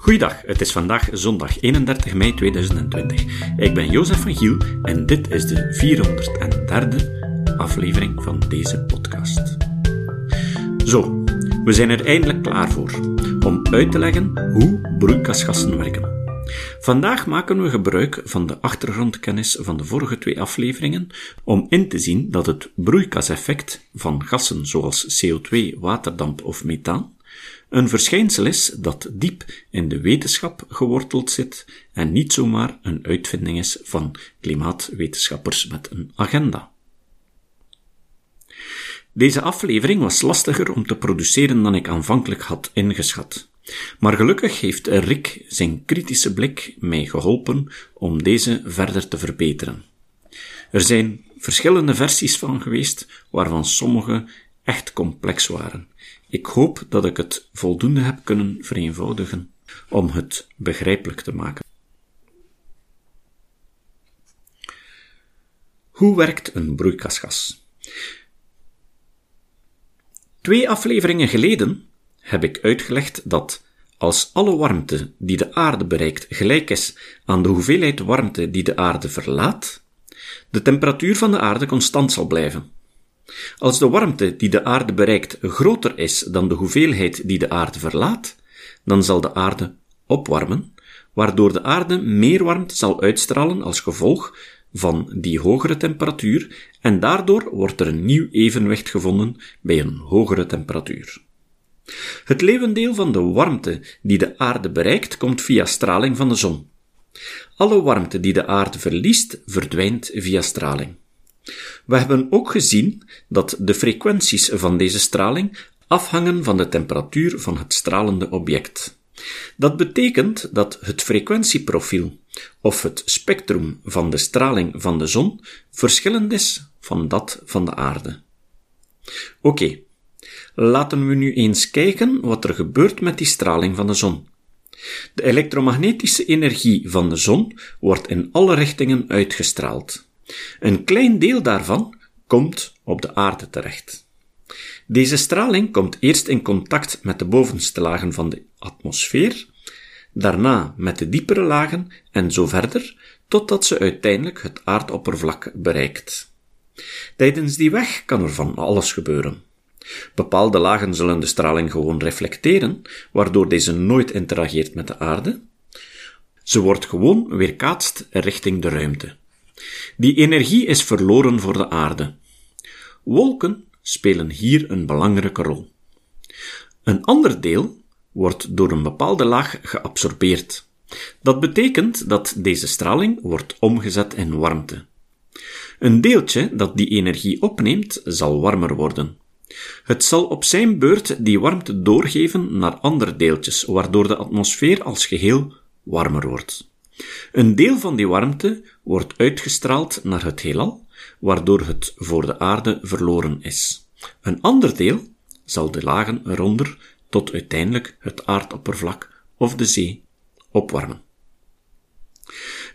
Goeiedag, het is vandaag zondag 31 mei 2020. Ik ben Jozef van Giel en dit is de 403e aflevering van deze podcast. Zo, we zijn er eindelijk klaar voor om uit te leggen hoe broeikasgassen werken. Vandaag maken we gebruik van de achtergrondkennis van de vorige twee afleveringen om in te zien dat het broeikaseffect van gassen zoals CO2, waterdamp of methaan een verschijnsel is dat diep in de wetenschap geworteld zit en niet zomaar een uitvinding is van klimaatwetenschappers met een agenda. Deze aflevering was lastiger om te produceren dan ik aanvankelijk had ingeschat. Maar gelukkig heeft Rick zijn kritische blik mij geholpen om deze verder te verbeteren. Er zijn verschillende versies van geweest, waarvan sommige echt complex waren. Ik hoop dat ik het voldoende heb kunnen vereenvoudigen om het begrijpelijk te maken. Hoe werkt een broeikasgas? Twee afleveringen geleden heb ik uitgelegd dat als alle warmte die de aarde bereikt gelijk is aan de hoeveelheid warmte die de aarde verlaat, de temperatuur van de aarde constant zal blijven. Als de warmte die de aarde bereikt groter is dan de hoeveelheid die de aarde verlaat, dan zal de aarde opwarmen, waardoor de aarde meer warmte zal uitstralen als gevolg van die hogere temperatuur en daardoor wordt er een nieuw evenwicht gevonden bij een hogere temperatuur. Het levendeel van de warmte die de aarde bereikt komt via straling van de zon. Alle warmte die de aarde verliest verdwijnt via straling. We hebben ook gezien dat de frequenties van deze straling afhangen van de temperatuur van het stralende object. Dat betekent dat het frequentieprofiel of het spectrum van de straling van de zon verschillend is van dat van de aarde. Oké, laten we nu eens kijken wat er gebeurt met die straling van de zon. De elektromagnetische energie van de zon wordt in alle richtingen uitgestraald. Een klein deel daarvan komt op de aarde terecht. Deze straling komt eerst in contact met de bovenste lagen van de atmosfeer, daarna met de diepere lagen en zo verder, totdat ze uiteindelijk het aardoppervlak bereikt. Tijdens die weg kan er van alles gebeuren. Bepaalde lagen zullen de straling gewoon reflecteren, waardoor deze nooit interageert met de aarde. Ze wordt gewoon weerkaatst richting de ruimte. Die energie is verloren voor de aarde. Wolken spelen hier een belangrijke rol. Een ander deel wordt door een bepaalde laag geabsorbeerd. Dat betekent dat deze straling wordt omgezet in warmte. Een deeltje dat die energie opneemt, zal warmer worden. Het zal op zijn beurt die warmte doorgeven naar andere deeltjes, waardoor de atmosfeer als geheel warmer wordt. Een deel van die warmte wordt uitgestraald naar het heelal, waardoor het voor de aarde verloren is. Een ander deel zal de lagen eronder tot uiteindelijk het aardoppervlak of de zee opwarmen.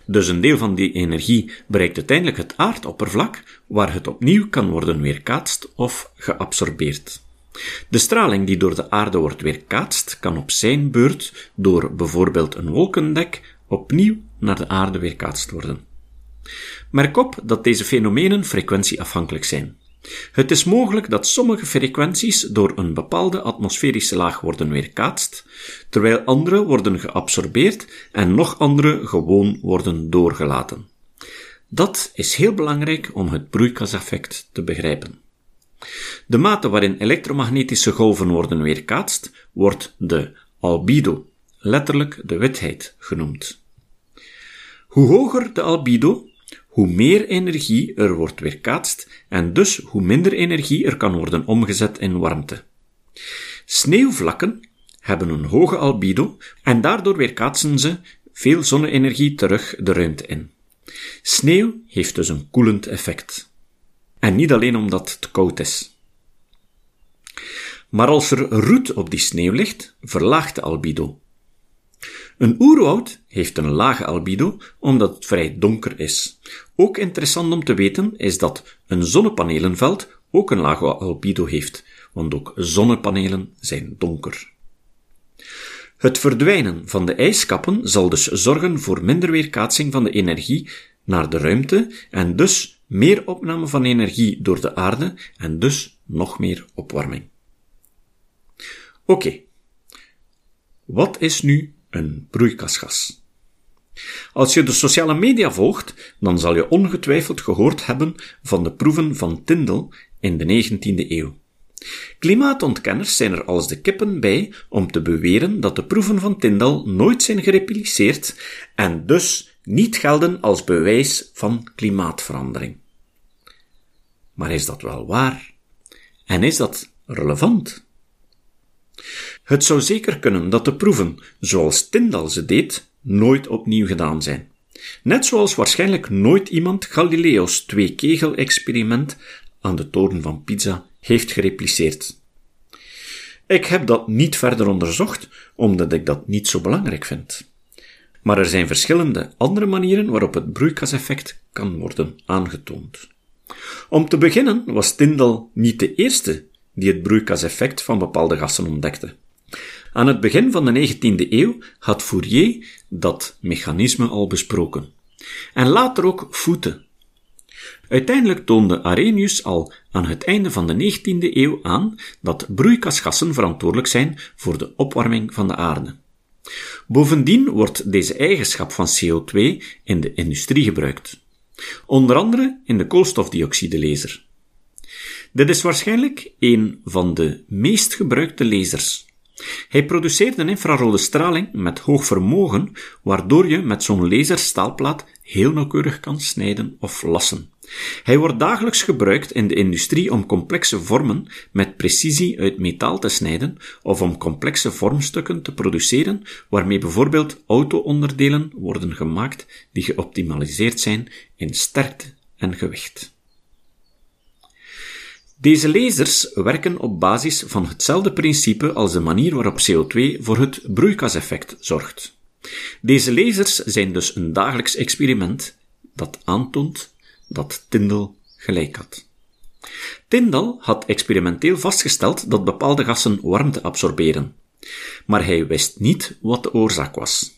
Dus een deel van die energie bereikt uiteindelijk het aardoppervlak, waar het opnieuw kan worden weerkaatst of geabsorbeerd. De straling die door de aarde wordt weerkaatst, kan op zijn beurt door bijvoorbeeld een wolkendek opnieuw naar de aarde weerkaatst worden. Merk op dat deze fenomenen frequentieafhankelijk zijn. Het is mogelijk dat sommige frequenties door een bepaalde atmosferische laag worden weerkaatst, terwijl andere worden geabsorbeerd en nog andere gewoon worden doorgelaten. Dat is heel belangrijk om het broeikaseffect te begrijpen. De mate waarin elektromagnetische golven worden weerkaatst wordt de albedo, letterlijk de witheid, genoemd. Hoe hoger de albedo, hoe meer energie er wordt weerkaatst en dus hoe minder energie er kan worden omgezet in warmte. Sneeuwvlakken hebben een hoge albedo en daardoor weerkaatsen ze veel zonne-energie terug de ruimte in. Sneeuw heeft dus een koelend effect. En niet alleen omdat het koud is. Maar als er roet op die sneeuw ligt, verlaagt de albedo. Een oerwoud heeft een lage albedo omdat het vrij donker is. Ook interessant om te weten is dat een zonnepanelenveld ook een lage albedo heeft, want ook zonnepanelen zijn donker. Het verdwijnen van de ijskappen zal dus zorgen voor minder weerkaatsing van de energie naar de ruimte en dus meer opname van energie door de aarde en dus nog meer opwarming. Oké. Wat is nu een broeikasgas? Als je de sociale media volgt, dan zal je ongetwijfeld gehoord hebben van de proeven van Tyndall in de 19e eeuw. Klimaatontkenners zijn er als de kippen bij om te beweren dat de proeven van Tyndall nooit zijn gerepliceerd en dus niet gelden als bewijs van klimaatverandering. Maar is dat wel waar? En is dat relevant? Het zou zeker kunnen dat de proeven, zoals Tyndall ze deed, nooit opnieuw gedaan zijn. Net zoals waarschijnlijk nooit iemand Galileo's twee-kegel-experiment aan de toren van Pisa heeft gerepliceerd. Ik heb dat niet verder onderzocht, omdat ik dat niet zo belangrijk vind. Maar er zijn verschillende andere manieren waarop het broeikaseffect kan worden aangetoond. Om te beginnen was Tyndall niet de eerste die het broeikaseffect van bepaalde gassen ontdekte. Aan het begin van de 19e eeuw had Fourier dat mechanisme al besproken. En later ook Voete. Uiteindelijk toonde Arrhenius al aan het einde van de 19e eeuw aan dat broeikasgassen verantwoordelijk zijn voor de opwarming van de aarde. Bovendien wordt deze eigenschap van CO2 in de industrie gebruikt. Onder andere in de koolstofdioxide-laser. Dit is waarschijnlijk een van de meest gebruikte lasers. Hij produceerde infrarode straling met hoog vermogen, waardoor je met zo'n laserstaalplaat heel nauwkeurig kan snijden of lassen. Hij wordt dagelijks gebruikt in de industrie om complexe vormen met precisie uit metaal te snijden of om complexe vormstukken te produceren waarmee bijvoorbeeld auto-onderdelen worden gemaakt die geoptimaliseerd zijn in sterkte en gewicht. Deze lasers werken op basis van hetzelfde principe als de manier waarop CO2 voor het broeikaseffect zorgt. Deze lasers zijn dus een dagelijks experiment dat aantoont dat Tyndall gelijk had. Tyndall had experimenteel vastgesteld dat bepaalde gassen warmte absorberen, maar hij wist niet wat de oorzaak was.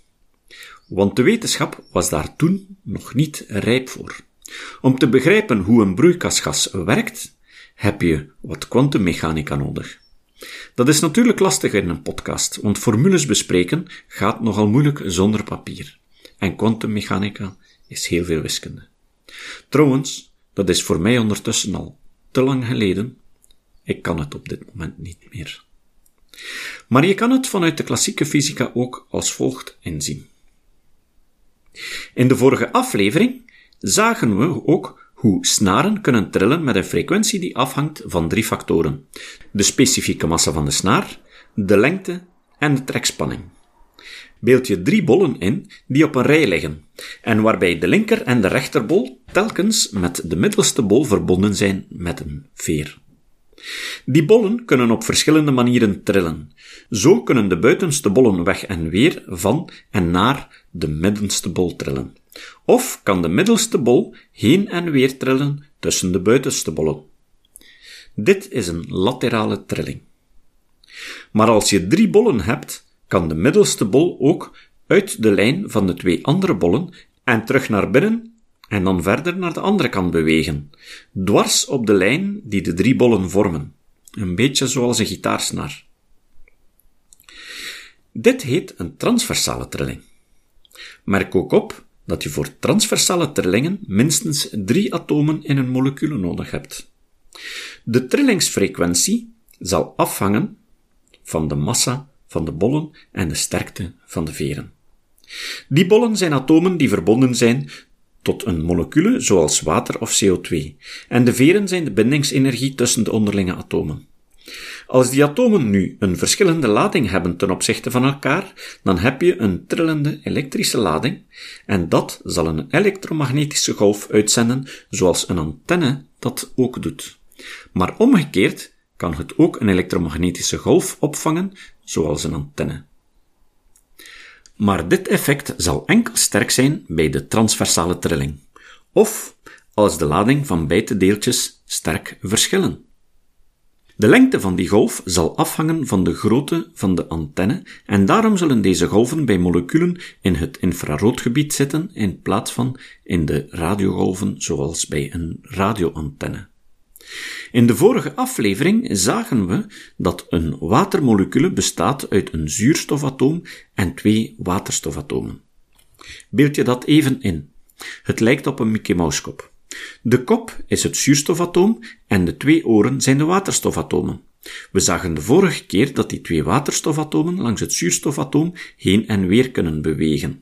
Want de wetenschap was daar toen nog niet rijp voor. Om te begrijpen hoe een broeikasgas werkt, heb je wat kwantummechanica nodig. Dat is natuurlijk lastig in een podcast, want formules bespreken gaat nogal moeilijk zonder papier. En kwantummechanica is heel veel wiskunde. Trouwens, dat is voor mij ondertussen al te lang geleden. Ik kan het op dit moment niet meer. Maar je kan het vanuit de klassieke fysica ook als volgt inzien. In de vorige aflevering zagen we ook hoe snaren kunnen trillen met een frequentie die afhangt van drie factoren. De specifieke massa van de snaar, de lengte en de trekspanning. Beeld je drie bollen in die op een rij liggen en waarbij de linker en de rechterbol telkens met de middelste bol verbonden zijn met een veer. Die bollen kunnen op verschillende manieren trillen. Zo kunnen de buitenste bollen weg en weer van en naar de middenste bol trillen. Of kan de middelste bol heen en weer trillen tussen de buitenste bollen. Dit is een laterale trilling. Maar als je drie bollen hebt, kan de middelste bol ook uit de lijn van de twee andere bollen en terug naar binnen en dan verder naar de andere kant bewegen, dwars op de lijn die de drie bollen vormen. Een beetje zoals een gitaarsnaar. Dit heet een transversale trilling. Merk ook op dat je voor transversale trillingen minstens drie atomen in een molecuul nodig hebt. De trillingsfrequentie zal afhangen van de massa van de bollen en de sterkte van de veren. Die bollen zijn atomen die verbonden zijn tot een molecule zoals water of CO2, en de veren zijn de bindingsenergie tussen de onderlinge atomen. Als die atomen nu een verschillende lading hebben ten opzichte van elkaar, dan heb je een trillende elektrische lading, en dat zal een elektromagnetische golf uitzenden, zoals een antenne dat ook doet. Maar omgekeerd kan het ook een elektromagnetische golf opvangen, zoals een antenne. Maar dit effect zal enkel sterk zijn bij de transversale trilling, of als de lading van beide deeltjes sterk verschillen. De lengte van die golf zal afhangen van de grootte van de antenne en daarom zullen deze golven bij moleculen in het infraroodgebied zitten in plaats van in de radiogolven zoals bij een radioantenne. In de vorige aflevering zagen we dat een watermolecule bestaat uit een zuurstofatoom en twee waterstofatomen. Beeld je dat even in. Het lijkt op een Mickey Mouse kop. De kop is het zuurstofatoom en de twee oren zijn de waterstofatomen. We zagen de vorige keer dat die twee waterstofatomen langs het zuurstofatoom heen en weer kunnen bewegen.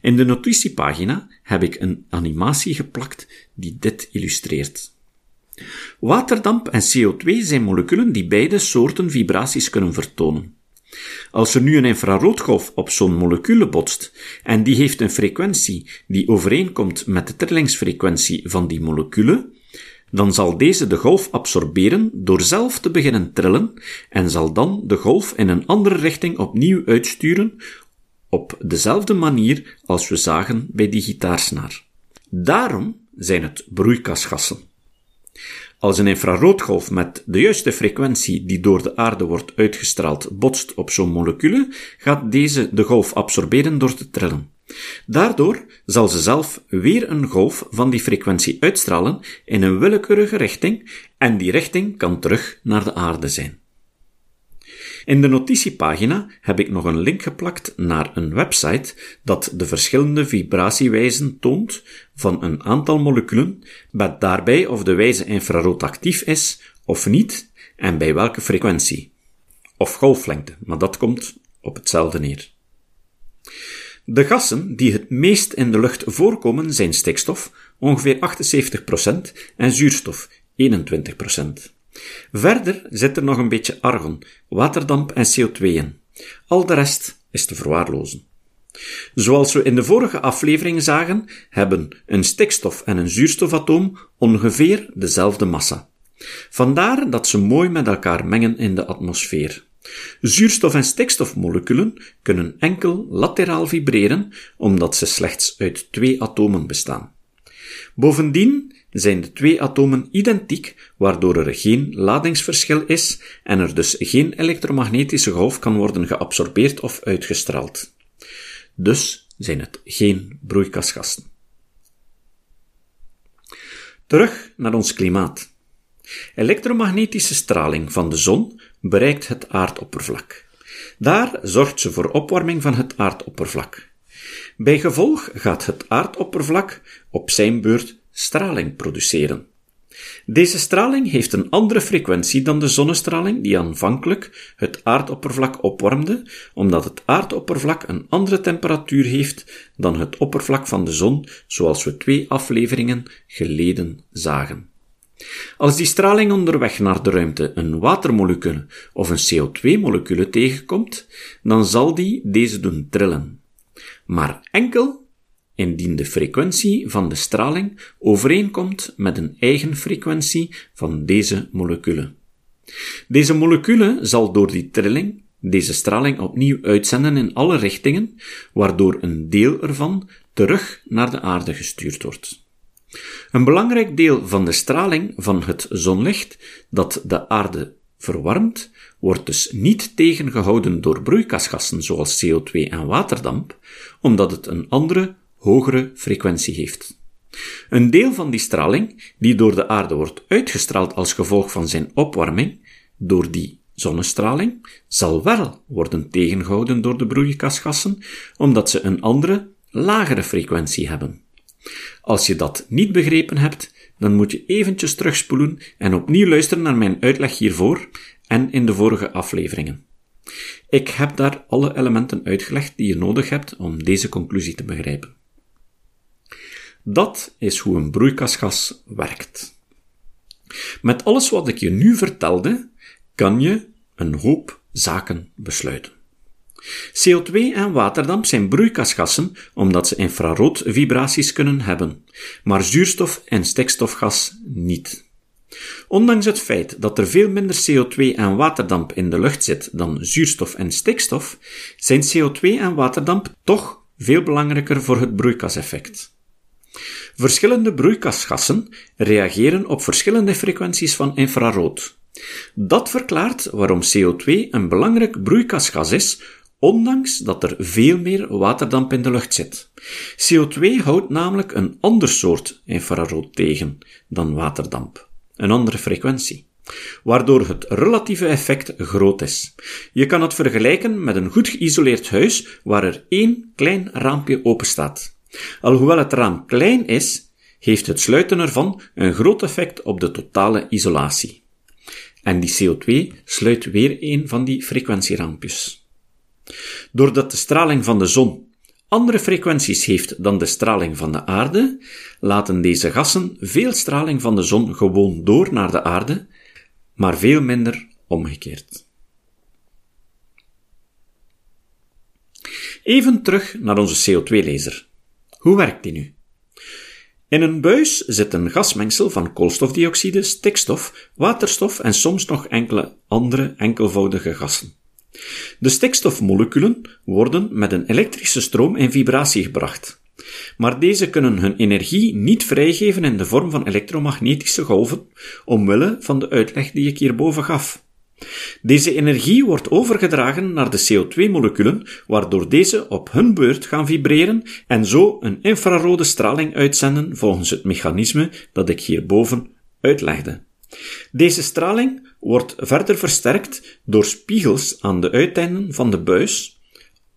In de notitiepagina heb ik een animatie geplakt die dit illustreert. Waterdamp en CO2 zijn moleculen die beide soorten vibraties kunnen vertonen. Als er nu een infraroodgolf op zo'n molecule botst en die heeft een frequentie die overeenkomt met de trillingsfrequentie van die molecule, dan zal deze de golf absorberen door zelf te beginnen trillen en zal dan de golf in een andere richting opnieuw uitsturen op dezelfde manier als we zagen bij die gitaarsnaar. Daarom zijn het broeikasgassen. Als een infraroodgolf met de juiste frequentie die door de aarde wordt uitgestraald botst op zo'n molecule, gaat deze de golf absorberen door te trillen. Daardoor zal ze zelf weer een golf van die frequentie uitstralen in een willekeurige richting en die richting kan terug naar de aarde zijn. In de notitiepagina heb ik nog een link geplakt naar een website dat de verschillende vibratiewijzen toont van een aantal moleculen, met daarbij of de wijze infrarood actief is of niet en bij welke frequentie. Of golflengte, maar dat komt op hetzelfde neer. De gassen die het meest in de lucht voorkomen zijn stikstof, ongeveer 78%, en zuurstof, 21%. Verder zit er nog een beetje argon, waterdamp en CO2 in. Al de rest is te verwaarlozen. Zoals we in de vorige aflevering zagen, hebben een stikstof en een zuurstofatoom ongeveer dezelfde massa. Vandaar dat ze mooi met elkaar mengen in de atmosfeer. Zuurstof- en stikstofmoleculen kunnen enkel lateraal vibreren, omdat ze slechts uit twee atomen bestaan. Bovendien zijn de twee atomen identiek, waardoor er geen ladingsverschil is en er dus geen elektromagnetische golf kan worden geabsorbeerd of uitgestraald. Dus zijn het geen broeikasgassen. Terug naar ons klimaat. Elektromagnetische straling van de zon bereikt het aardoppervlak. Daar zorgt ze voor opwarming van het aardoppervlak. Bij gevolg gaat het aardoppervlak op zijn beurt straling produceren. Deze straling heeft een andere frequentie dan de zonnestraling die aanvankelijk het aardoppervlak opwarmde, omdat het aardoppervlak een andere temperatuur heeft dan het oppervlak van de zon, zoals we twee afleveringen geleden zagen. Als die straling onderweg naar de ruimte een watermolecule of een CO2-molecule tegenkomt, dan zal die deze doen trillen. Maar enkel indien de frequentie van de straling overeenkomt met een eigen frequentie van deze molecule. Deze molecule zal door die trilling deze straling opnieuw uitzenden in alle richtingen, waardoor een deel ervan terug naar de aarde gestuurd wordt. Een belangrijk deel van de straling van het zonlicht dat de aarde verwarmt, wordt dus niet tegengehouden door broeikasgassen zoals CO2 en waterdamp, omdat het een andere hogere frequentie heeft. Een deel van die straling, die door de aarde wordt uitgestraald als gevolg van zijn opwarming, door die zonnestraling, zal wel worden tegengehouden door de broeikasgassen, omdat ze een andere, lagere frequentie hebben. Als je dat niet begrepen hebt, dan moet je eventjes terugspoelen en opnieuw luisteren naar mijn uitleg hiervoor en in de vorige afleveringen. Ik heb daar alle elementen uitgelegd die je nodig hebt om deze conclusie te begrijpen. Dat is hoe een broeikasgas werkt. Met alles wat ik je nu vertelde, kan je een hoop zaken besluiten. CO2 en waterdamp zijn broeikasgassen omdat ze infraroodvibraties kunnen hebben, maar zuurstof en stikstofgas niet. Ondanks het feit dat er veel minder CO2 en waterdamp in de lucht zit dan zuurstof en stikstof, zijn CO2 en waterdamp toch veel belangrijker voor het broeikaseffect. Verschillende broeikasgassen reageren op verschillende frequenties van infrarood. Dat verklaart waarom CO2 een belangrijk broeikasgas is, ondanks dat er veel meer waterdamp in de lucht zit. CO2 houdt namelijk een ander soort infrarood tegen dan waterdamp, een andere frequentie waardoor het relatieve effect groot is. Je kan het vergelijken met een goed geïsoleerd huis waar er één klein raampje open staat. Alhoewel het raam klein is, heeft het sluiten ervan een groot effect op de totale isolatie. En die CO2 sluit weer een van die frequentieraampjes. Doordat de straling van de zon andere frequenties heeft dan de straling van de aarde, laten deze gassen veel straling van de zon gewoon door naar de aarde maar veel minder omgekeerd. Even terug naar onze CO2-laser. Hoe werkt die nu? In een buis zit een gasmengsel van koolstofdioxide, stikstof, waterstof en soms nog enkele andere enkelvoudige gassen. De stikstofmoleculen worden met een elektrische stroom in vibratie gebracht. Maar deze kunnen hun energie niet vrijgeven in de vorm van elektromagnetische golven, omwille van de uitleg die ik hierboven gaf. Deze energie wordt overgedragen naar de CO2-moleculen, waardoor deze op hun beurt gaan vibreren en zo een infrarode straling uitzenden volgens het mechanisme dat ik hierboven uitlegde. Deze straling wordt verder versterkt door spiegels aan de uiteinden van de buis,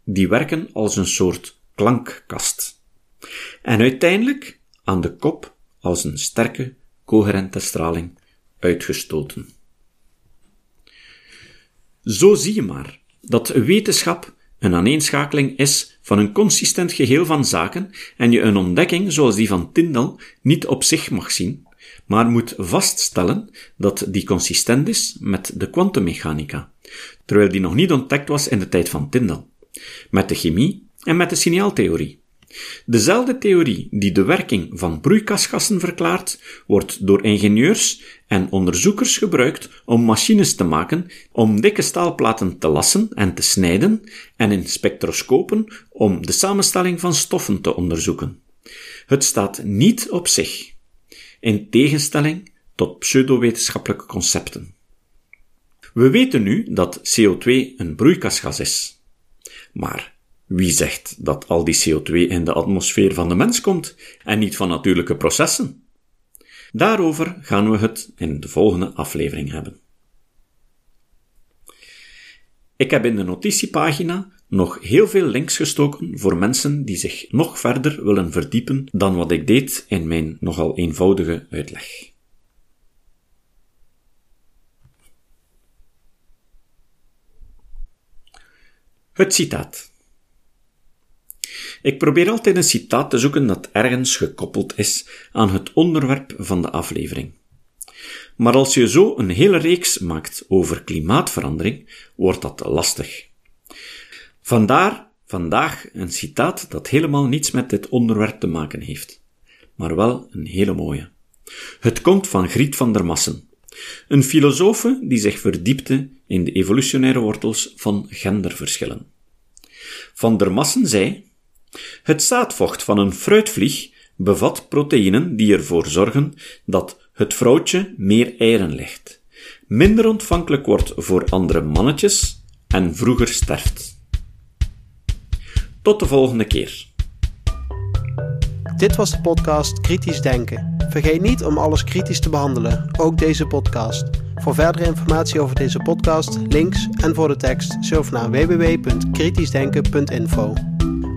die werken als een soort klankkast en uiteindelijk aan de kop als een sterke, coherente straling uitgestoten. Zo zie je maar dat wetenschap een aaneenschakeling is van een consistent geheel van zaken en je een ontdekking zoals die van Tyndall niet op zich mag zien, maar moet vaststellen dat die consistent is met de kwantummechanica, terwijl die nog niet ontdekt was in de tijd van Tyndall, met de chemie en met de signaaltheorie. Dezelfde theorie die de werking van broeikasgassen verklaart, wordt door ingenieurs en onderzoekers gebruikt om machines te maken om dikke staalplaten te lassen en te snijden en in spectroscopen om de samenstelling van stoffen te onderzoeken. Het staat niet op zich, in tegenstelling tot pseudowetenschappelijke concepten. We weten nu dat CO2 een broeikasgas is. Maar wie zegt dat al die CO2 in de atmosfeer van de mens komt en niet van natuurlijke processen? Daarover gaan we het in de volgende aflevering hebben. Ik heb in de notitiepagina nog heel veel links gestoken voor mensen die zich nog verder willen verdiepen dan wat ik deed in mijn nogal eenvoudige uitleg. Het citaat. Ik probeer altijd een citaat te zoeken dat ergens gekoppeld is aan het onderwerp van de aflevering. Maar als je zo een hele reeks maakt over klimaatverandering, wordt dat lastig. Vandaar vandaag een citaat dat helemaal niets met dit onderwerp te maken heeft, maar wel een hele mooie. Het komt van Griet van der Massen, een filosofe die zich verdiepte in de evolutionaire wortels van genderverschillen. Van der Massen zei het zaadvocht van een fruitvlieg bevat proteïnen die ervoor zorgen dat het vrouwtje meer eieren legt, minder ontvankelijk wordt voor andere mannetjes en vroeger sterft. Tot de volgende keer. Dit was de podcast Kritisch Denken. Vergeet niet om alles kritisch te behandelen, ook deze podcast. Voor verdere informatie over deze podcast, links en voor de tekst, surf naar www.kritischdenken.info.